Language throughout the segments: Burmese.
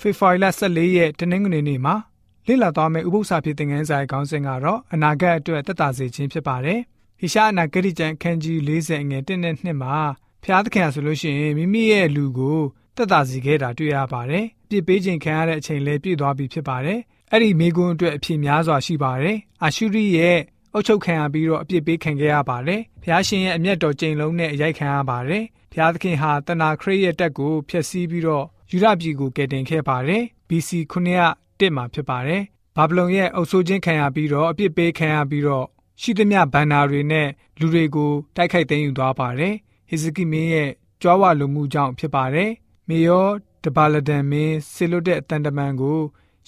ဖေဖော်ဝါရီလ14ရက်တနင်္ဂနွေနေ့မှာလေ့လာသွားမယ့်ဥပုသ္စာဖြစ်တဲ့ငန်းဆိုင်ခေါင်းစဉ်ကတော့အနာဂတ်အတွက်သက်သာစေခြင်းဖြစ်ပါတယ်။ဟိရှာအနာဂတိကျမ်းခန်းကြီး40ငယ်1နဲ့2မှာဖျားသခင်ဆိုလို့ရှိရင်မိမိရဲ့လူကိုသက်သာစေခဲ့တာတွေ့ရပါတယ်။ပြစ်ပေးခြင်းခံရတဲ့အချိန်လည်းပြည့်သွားပြီဖြစ်ပါတယ်။အဲ့ဒီမိကွန်းအတွက်အဖြစ်များစွာရှိပါတယ်။အာရှုရိရဲ့အုတ်ချုပ်ခံရပြီးတော့အပြစ်ပေးခံခဲ့ရပါတယ်။ဖျားရှင်ရဲ့အမျက်တော်ကြိမ်လုံးနဲ့အရိုက်ခံရပါတယ်။ဖျားသခင်ဟာတနာခရစ်ရဲ့တက်ကိုဖျက်ဆီးပြီးတော့ ယူရပြည်ကိုကယ်တင်ခဲ့ပါတယ်။ BC 901မှာဖြစ်ပါတယ်။ဘာဗလုန်ရဲ့အုပ်ဆိုးခြင်းခံရပြီးတော့အပြစ်ပေးခံရပြီးတော့ရှိသမျှဗန္နာတွေနဲ့လူတွေကိုတိုက်ခိုက်သိမ်းယူသွားပါတယ်။ဟေဇကိမင်းရဲ့ကြွားဝလူမှုကြောင့်ဖြစ်ပါတယ်။မေယောတဘာလဒန်မင်းဆေလွတ်တဲ့အတန်တမန်ကို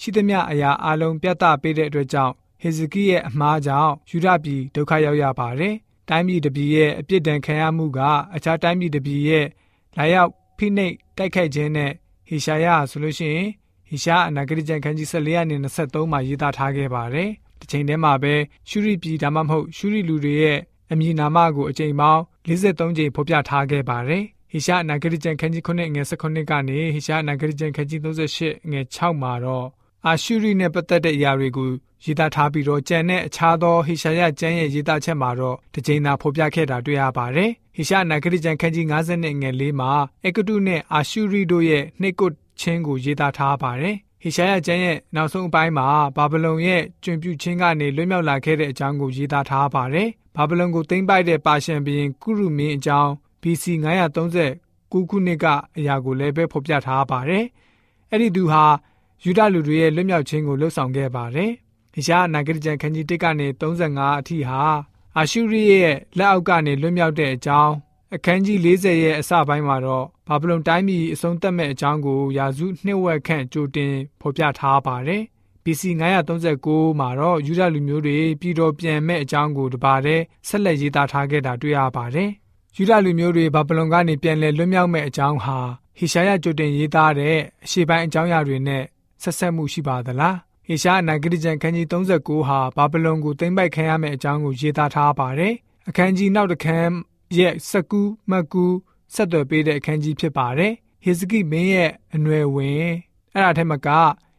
ရှိသမျှအရာအလုံးပြသပေးတဲ့အတွက်ကြောင့်ဟေဇကိရဲ့အမှားကြောင့်ယူဒပြည်ဒုက္ခရောက်ရပါတယ်။တိုင်းပြည်တစ်ပြည်ရဲ့အပြစ်ဒဏ်ခံရမှုကအခြားတိုင်းပြည်တစ်ပြည်ရဲ့လာရောက်ဖိနှိပ်တိုက်ခိုက်ခြင်းနဲ့ ဟေရှာယဆိုလို့ရှိရင်ဟေရှာအနာဂတိကျမ်းခန်းကြီး14ရာနေ23မှာရေးသားထားခဲ့ပါတယ်။ဒီချိန်ထဲမှာပဲရှုရိပြည်ဒါမှမဟုတ်ရှုရိလူတွေရဲ့အမည်နာမကိုအကြိမ်ပေါင်း53ကြိမ်ဖော်ပြထားခဲ့ပါတယ်။ဟေရှာအနာဂတိကျမ်းခန်းကြီး9ငွေ19ကနေဟေရှာအနာဂတိကျမ်းခန်းကြီး38ငွေ6မှာတော့ အာရှုရိနဲ့ပတ်သက်တဲ့အရာတွေကိုရေးသားထားပြီးတော့ကြံတဲ့အခြားသောဟေရှာယကျမ်းရဲ့ရေးသားချက်မှာတော့တစ်ကြိမ်သာဖော်ပြခဲ့တာတွေ့ရပါတယ်။ဟေရှာနဂရိကျမ်းခန်းကြီး90နဲ့ငယ်လေးမှာအကတုနဲ့အာရှုရိတို့ရဲ့နှိတ်ကွချင်းကိုရေးသားထားပါတယ်။ဟေရှာယကျမ်းရဲ့နောက်ဆုံးအပိုင်းမှာဘာဗလုန်ရဲ့ကျွံပြူချင်းကနေလွတ်မြောက်လာခဲ့တဲ့အကြောင်းကိုရေးသားထားပါတယ်။ဘာဗလုန်ကိုသိမ်းပိုက်တဲ့ပါရှန်ဘုရင်ကုရုမင်းအကြောင်း BC 930ခုနှစ်ကအရာကိုလည်းပဲဖော်ပြထားပါတယ်။အဲ့ဒီသူဟာ ယူဒလူတွေရဲ့လွတ်မြောက်ခြင်းကိုလှုပ်ဆောင်ခဲ့ပါတယ်။ဟေရှာယနဂရိကျမ်းခန်းကြီး1ကနေ35အထိဟာအာရှုရိရဲ့လက်အောက်ကနေလွတ်မြောက်တဲ့အကြောင်းအခန်းကြီး40ရဲ့အစပိုင်းမှာတော့ဘာဗလုန်တိုင်းပြည်အဆုံးသတ်မဲ့အကြောင်းကိုယာစုနှစ်ဝက်ခန့်ကြိုတင်ဖော်ပြထားပါတယ်။ BC 939မှာတော့ယူဒလူမျိုးတွေပြည်တော်ပြန်မဲ့အကြောင်းကိုတပါးတဲ့ဆက်လက်ရေးသားထားခဲ့တာတွေ့ရပါတယ်။ယူဒလူမျိုးတွေဘာဗလုန်ကနေပြန်လည်လွတ်မြောက်မဲ့အကြောင်းဟာဟေရှာယကြိုတင်ရေးသားတဲ့အရှေ့ပိုင်းအကြောင်းအရာတွေနဲ့ ဆက်ဆက်မှုရှိပါသလား။ဟေရှာအနာဂတိကျမ်းခန်းကြီး39ဟာဘာဗလုန်ကိုသိမ်းပိုက်ခံရမယ့်အကြောင်းကိုရေးသားထားပါတယ်။အခန်းကြီးနောက်တစ်ခန်းရဲ့စကူးမှတ်ကူးဆက်သွယ်ပေးတဲ့အခန်းကြီးဖြစ်ပါတယ်။ဟေဇကိမင်းရဲ့အနွယ်ဝင်အဲ့ဒါထက်မက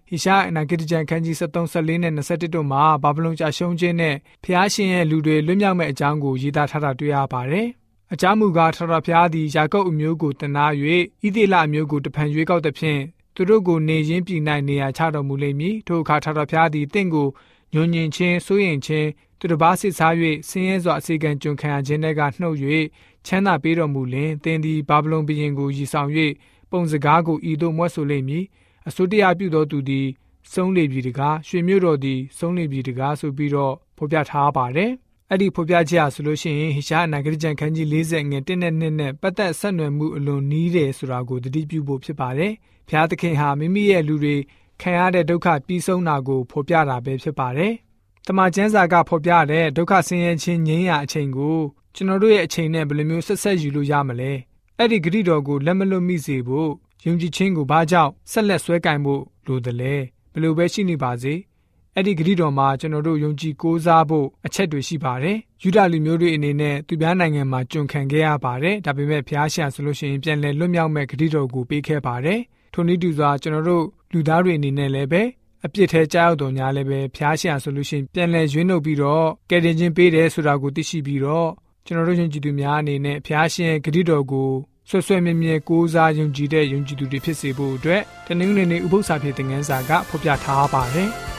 ဟိရှာအနာဂတိကျမ်းခန်းကြီး73 14နဲ့21တို့မှာဘာဗလုန်ကြာရှုံးခြင်းနဲ့ဖျားရှင်ရဲ့လူတွေလွတ်မြောက်မဲ့အကြောင်းကိုရေးသားထားတာတွေ့ရပါတယ်။အကြောင်းမူကားထထဖျားသည်ယာကုပ်အမျိုးကိုတနာ၍ဣသေလအမျိုးကိုတဖန်ရွေးကောက်သဖြင့် သူတို့ကိုနေရင်းပြည်၌နေရာချတော်မူလိမ့်မည်ထိုအခါထာတော်ဖျားသည်တင့်ကိုညွန်ညင်ခြင်းစိုးရင်ခြင်းသူတစ်ပါးစစ်စား၍ဆင်းရဲစွာအစီကံကြုံခံရခြင်းတွေကနှုတ်၍ချမ်းသာပေးတော်မူလင်သင်သည်ဘာဗလုန်ဘုရင်ကိုရည်ဆောင်၍ပုံစကားကိုဤသို့မွဲ့ဆိုလိမ့်မည်အစိုးတရားပြုသောသူသည်ဆုံးလေပြီတကားရွှေမြို့တော်သည်ဆုံးလေပြီတကားဆိုပြီးတော့ဖော်ပြထားပါတယ် အဲ့ဒီဖော်ပြချက်အဆိုလို့ရှိရင်ဟိရှာအနာဂရိကျန်ခန်းကြီး40ငွေ1နဲ့2နဲ့ပတ်သက်ဆက်နွယ်မှုအလွန်နီးတယ်ဆိုတာကိုသတိပြုဖို့ဖြစ်ပါတယ်။ဘုရားသခင်ဟာမိမိရဲ့လူတွေခံရတဲ့ဒုက္ခပြီးဆုံးတာကိုဖော်ပြတာပဲဖြစ်ပါတယ်။တမန်ကျမ်းစာကဖော်ပြတဲ့ဒုက္ခဆင်းရဲခြင်းငြိမ်းရာအချိန်ကိုကျွန်တော်တို့ရဲ့အချိန်နဲ့ဘယ်လိုမျိုးဆက်ဆက်ယူလို့ရမလဲ။အဲ့ဒီဂရိတော်ကိုလက်မလွတ်မိစေဖို့ယုံကြည်ခြင်းကိုဘာကြောင့်ဆက်လက်ဆွဲကင်ဖို့လိုသလဲ။ဘယ်လိုပဲရှိနေပါစေ။ အဲ့ဒီဂရိတော်မှာကျွန်တော်တို့ယုံကြည်ကိုးစားဖို့အချက်တွေရှိပါတယ်။ယူဒလူမျိုးတွေအနေနဲ့သူများနိုင်ငံမှာကျွန်ခံခဲ့ရပါတယ်။ဒါပေမဲ့ဖျားရှာဆိုလို့ရှိရင်ပြန်လည်လွတ်မြောက်မဲ့ဂရိတော်ကိုပေးခဲ့ပါတယ်။ထိုနည်းတူစွာကျွန်တော်တို့လူသားတွေအနေနဲ့လည်းပဲအပြစ်ထဲကြောက်တော်များလည်းပဲဖျားရှာဆိုလို့ရှိရင်ပြန်လည်ရွေးနှုတ်ပြီးတော့ကယ်တင်ခြင်းပေးတယ်ဆိုတာကိုသိရှိပြီးတော့ကျွန်တော်တို့ယုံကြည်သူများအနေနဲ့ဖျားရှင်ဂရိတော်ကိုဆွဆွဲမြဲမြဲကိုးစားယုံကြည်တဲ့ယုံကြည်သူတွေဖြစ်စေဖို့အတွက်တနင်္ဂနွေနေ့ဥပုသ္စာဖြစ်တဲ့ငန်းစာကဖော်ပြထားပါတယ်။